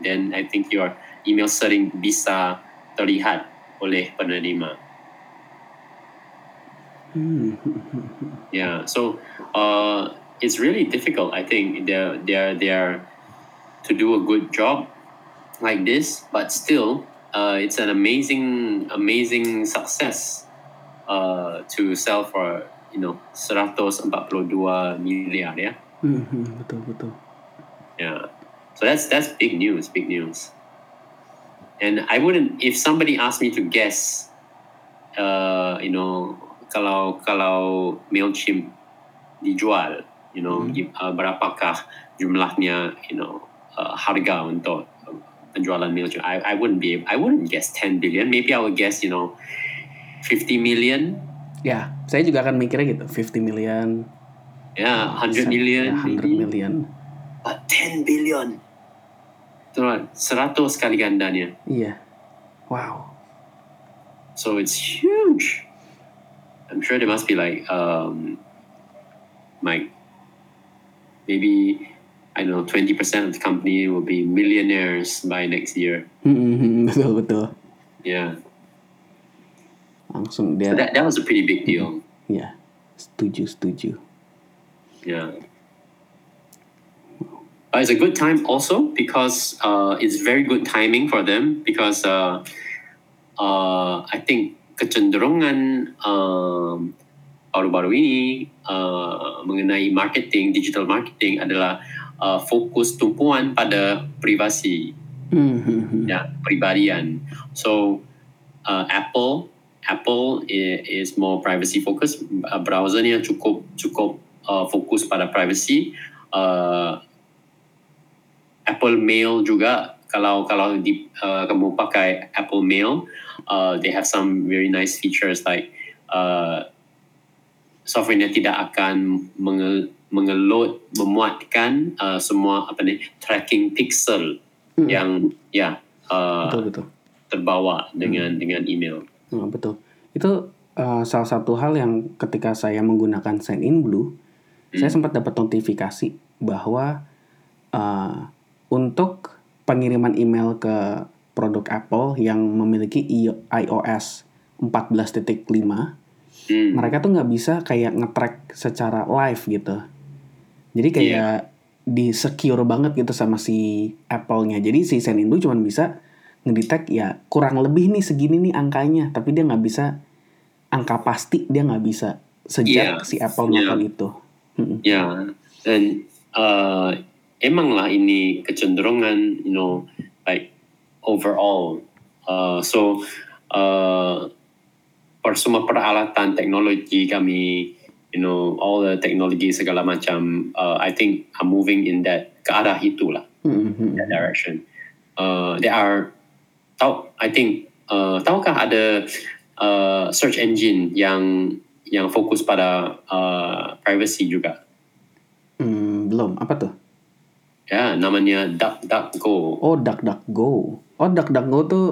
then I think your email sering bisa terlihat oleh penerima Hmm. Yeah, so uh, it's really difficult. I think they're they're they're to do a good job like this, but still, uh, it's an amazing amazing success uh, to sell for you know 142 miliar ya. Hmm, hmm, betul betul. Yeah, so that's that's big news, big news. And I wouldn't if somebody asked me to guess, uh, you know, kalau kalau Mailchimp dijual, you know, di- uh, berapakah jumlahnya, you know, uh, harga untuk penjualan Mailchimp? I I wouldn't be I wouldn't guess 10 billion. Maybe I would guess, you know, 50 million. Ya, saya juga akan mikirnya gitu, 50 million, Yeah, 100 ya, million. 100 maybe. million. But 10 billion. Itu kan 100 kali gandanya. Iya. Wow. So it's huge. I'm sure there must be like um like maybe I don't know, twenty percent of the company will be millionaires by next year. Hmm, hmm, hmm, betul betul. Yeah. Langsung So dia. that that was a pretty big deal. Yeah. Setuju setuju. Yeah. Uh, it's a good time also because uh, it's very good timing for them because uh, uh, I think kecenderungan um, baru-baru ini uh, mengenai marketing, digital marketing adalah uh, fokus tumpuan pada privasi Hmm, hmm, hmm. ya pribadian. So uh, Apple Apple is more privacy focused. Uh, browsernya cukup cukup uh, fokus pada privacy. Uh, Apple Mail juga kalau kalau di uh, kamu pakai Apple Mail, uh, they have some very nice features like uh, softwarenya tidak akan menge, mengeload memuatkan uh, semua apa ni tracking pixel Hmm. yang ya uh, Betul betul. terbawa dengan dengan email. Hmm, betul. Itu uh, salah satu hal yang ketika saya menggunakan Sign In Blue, saya Hmm. sempat dapat notifikasi bahwa uh, untuk pengiriman email ke produk Apple yang memiliki iOS 14.5, Hmm. mereka tuh nggak bisa kayak nge-track secara live gitu. Jadi kayak di secure banget gitu sama si Apple-nya. Jadi si Blue cuma bisa ngedetect ya kurang lebih nih segini nih angkanya, tapi dia nggak bisa angka pasti dia nggak bisa Iya. sejak si Apple Iya. melakukan itu. Mm-mm. Ya, dan uh, emanglah ini kecenderungan, you know, like overall. Uh, so, uh, per semua peralatan teknologi kami, you know, all the teknologi segala macam, uh, I think are moving in that ke arah itulah, Mm-mm. that direction. Uh, there are, tahu, I think, uh, tahukah ada uh, search engine yang yang fokus pada uh, privacy juga? Hmm, belum. Apa tuh? Ya, namanya DuckDuckGo. Oh, DuckDuckGo. Oh, DuckDuckGo tuh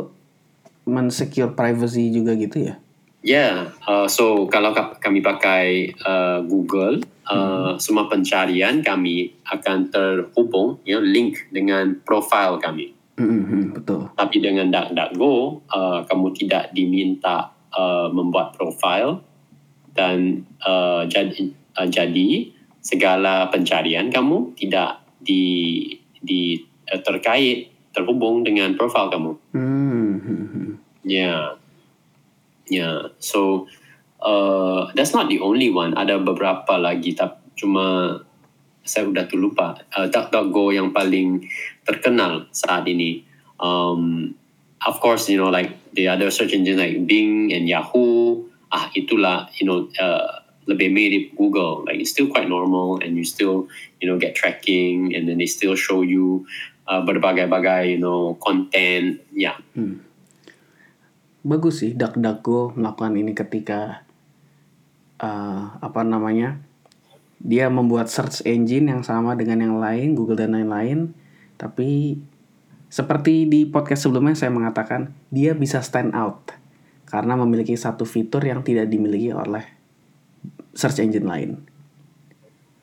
mensecure privacy juga gitu ya? Ya, uh, so kalau ka- kami pakai uh, Google, uh, semua pencarian kami akan terhubung, ya, link dengan profile kami. Mm-mm, betul. Tapi dengan DuckDuckGo, uh, kamu tidak diminta uh, membuat profile dan uh, jadi, uh, jadi segala pencarian kamu tidak di, di uh, terkait terhubung dengan profile kamu. Hmm, hmm, hmm. Yeah. Yeah. So uh, that's not the only one. Ada beberapa lagi tapi cuma saya udah tuh lupa. Uh, DuckDuckGo yang paling terkenal saat ini. um, of course, you know, like the other search engines like Bing and Yahoo, ah, itulah, you know, uh, lebih mirip Google. Like it's still quite normal, and you still, you know, get tracking, and then they still show you uh, berbagai-bagai, you know, content. Yeah. bagus sih DuckDuckGo melakukan ini ketika uh, apa namanya dia membuat search engine yang sama dengan yang lain Google dan lain-lain tapi seperti di podcast sebelumnya saya mengatakan dia bisa stand out karena memiliki satu fitur yang tidak dimiliki oleh search engine lain.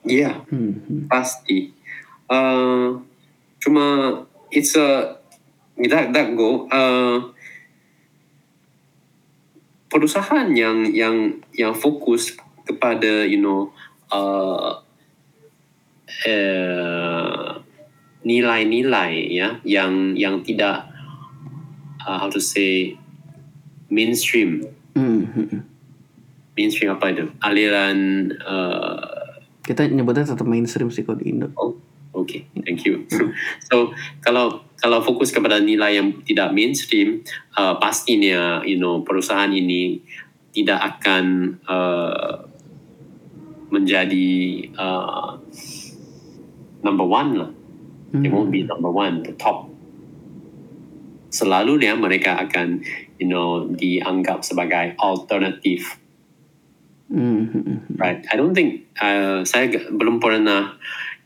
Yeah. Hmm, pasti. Uh, cuma it's a that that go. Uh, perusahaan yang yang yang fokus kepada you know uh, uh, nilai-nilai ya yang yang tidak uh, how to say mainstream Hmm, hmm, hmm. Mainstream apa itu aliran uh, Kita nyebutnya tetap mainstream sih kalau di Indo. Oh, okay, thank you. so kalau kalau fokus kepada nilai yang tidak mainstream, uh, pastinya you know perusahaan ini tidak akan uh, menjadi uh, number one lah. They won't be number one, the top. Selalunya mereka akan you know dianggap sebagai alternatif Hmm, hmm, hmm. Right. I don't think uh, saya belum pernah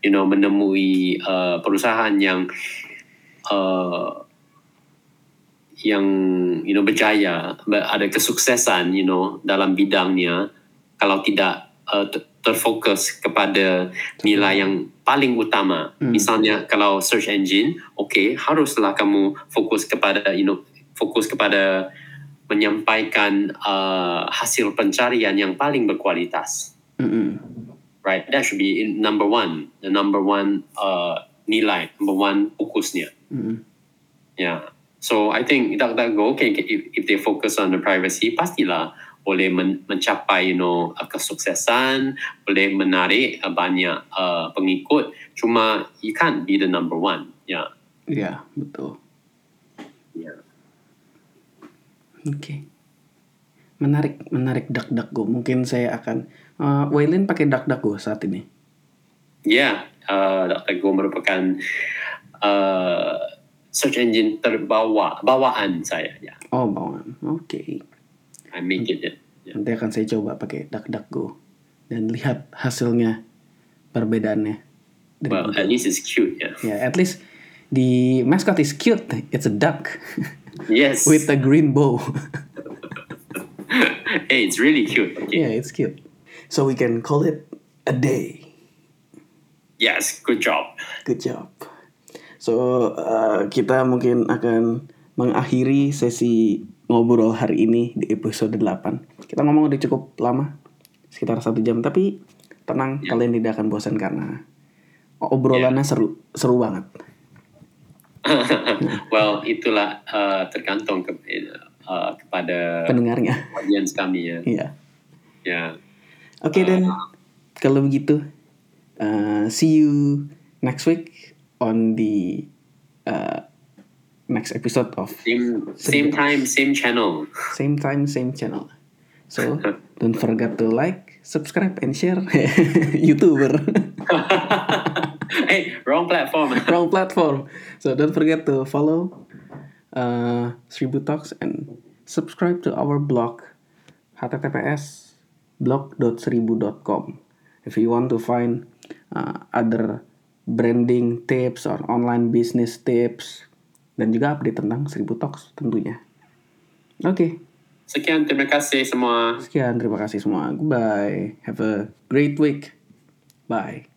you know menemui uh, perusahaan yang uh, yang you know berjaya ber- ada kesuksesan you know dalam bidangnya kalau tidak uh, ter- terfokus kepada nilai yang paling utama. Hmm. Misalnya kalau search engine, okay, haruslah kamu fokus kepada you know fokus kepada menyampaikan uh, hasil pencarian yang paling berkualitas. Hmm, hmm. Right, that should be in number one, the number one uh, nilai, number one fokusnya. Hmm. Yeah. So I think that that go okay if, if they focus on the privacy pastilah boleh men, mencapai you know uh, kesuksesan, boleh menarik uh, banyak uh, pengikut. Cuma you can't be the number one. Yeah. Iya, betul. Yeah. Oke. Menarik, menarik DuckDuckGo. Mungkin saya akan uh, Waylin pakai DuckDuckGo saat ini. Yeah, uh. Go merupakan uh, search engine terbawa bawaan saya. Yeah, Oh, bawaan. Oke. I make it. Yeah. Yeah. Nanti akan saya coba pakai DuckDuckGo dan lihat hasilnya perbedaannya. Well, at least it's cute. Yeah. Ya, at least the mascot is cute. It's a duck Yes. with a green bow. hey, it's really cute. Okay. yeah, it's cute. So we can call it a day. Yes. Good job. Good job. So uh, kita mungkin akan mengakhiri sesi ngobrol hari ini di episode 8. Kita ngomong udah cukup lama, sekitar satu jam. Tapi tenang, Ya. kalian tidak akan bosan karena obrolannya seru, seru banget. well, itulah uh, tergantung ke, uh, kepada Pendengarnya, audience kami ya. iya. Ya. Oke dan kalau begitu, uh, see you next week on the uh, next episode of Same same time, same channel. same time, same channel. So don't forget to like, subscribe, and share. YouTuber, hey, wrong platform. wrong platform. So don't forget to follow uh, Seribu Talks and subscribe to our blog https blog.seribu.com. If you want to find uh, other branding tips or online business tips dan juga update tentang Seribu Talks tentunya. Oke. Sekian, terima kasih semua. Sekian, terima kasih semua. Goodbye. Have a great week. Bye.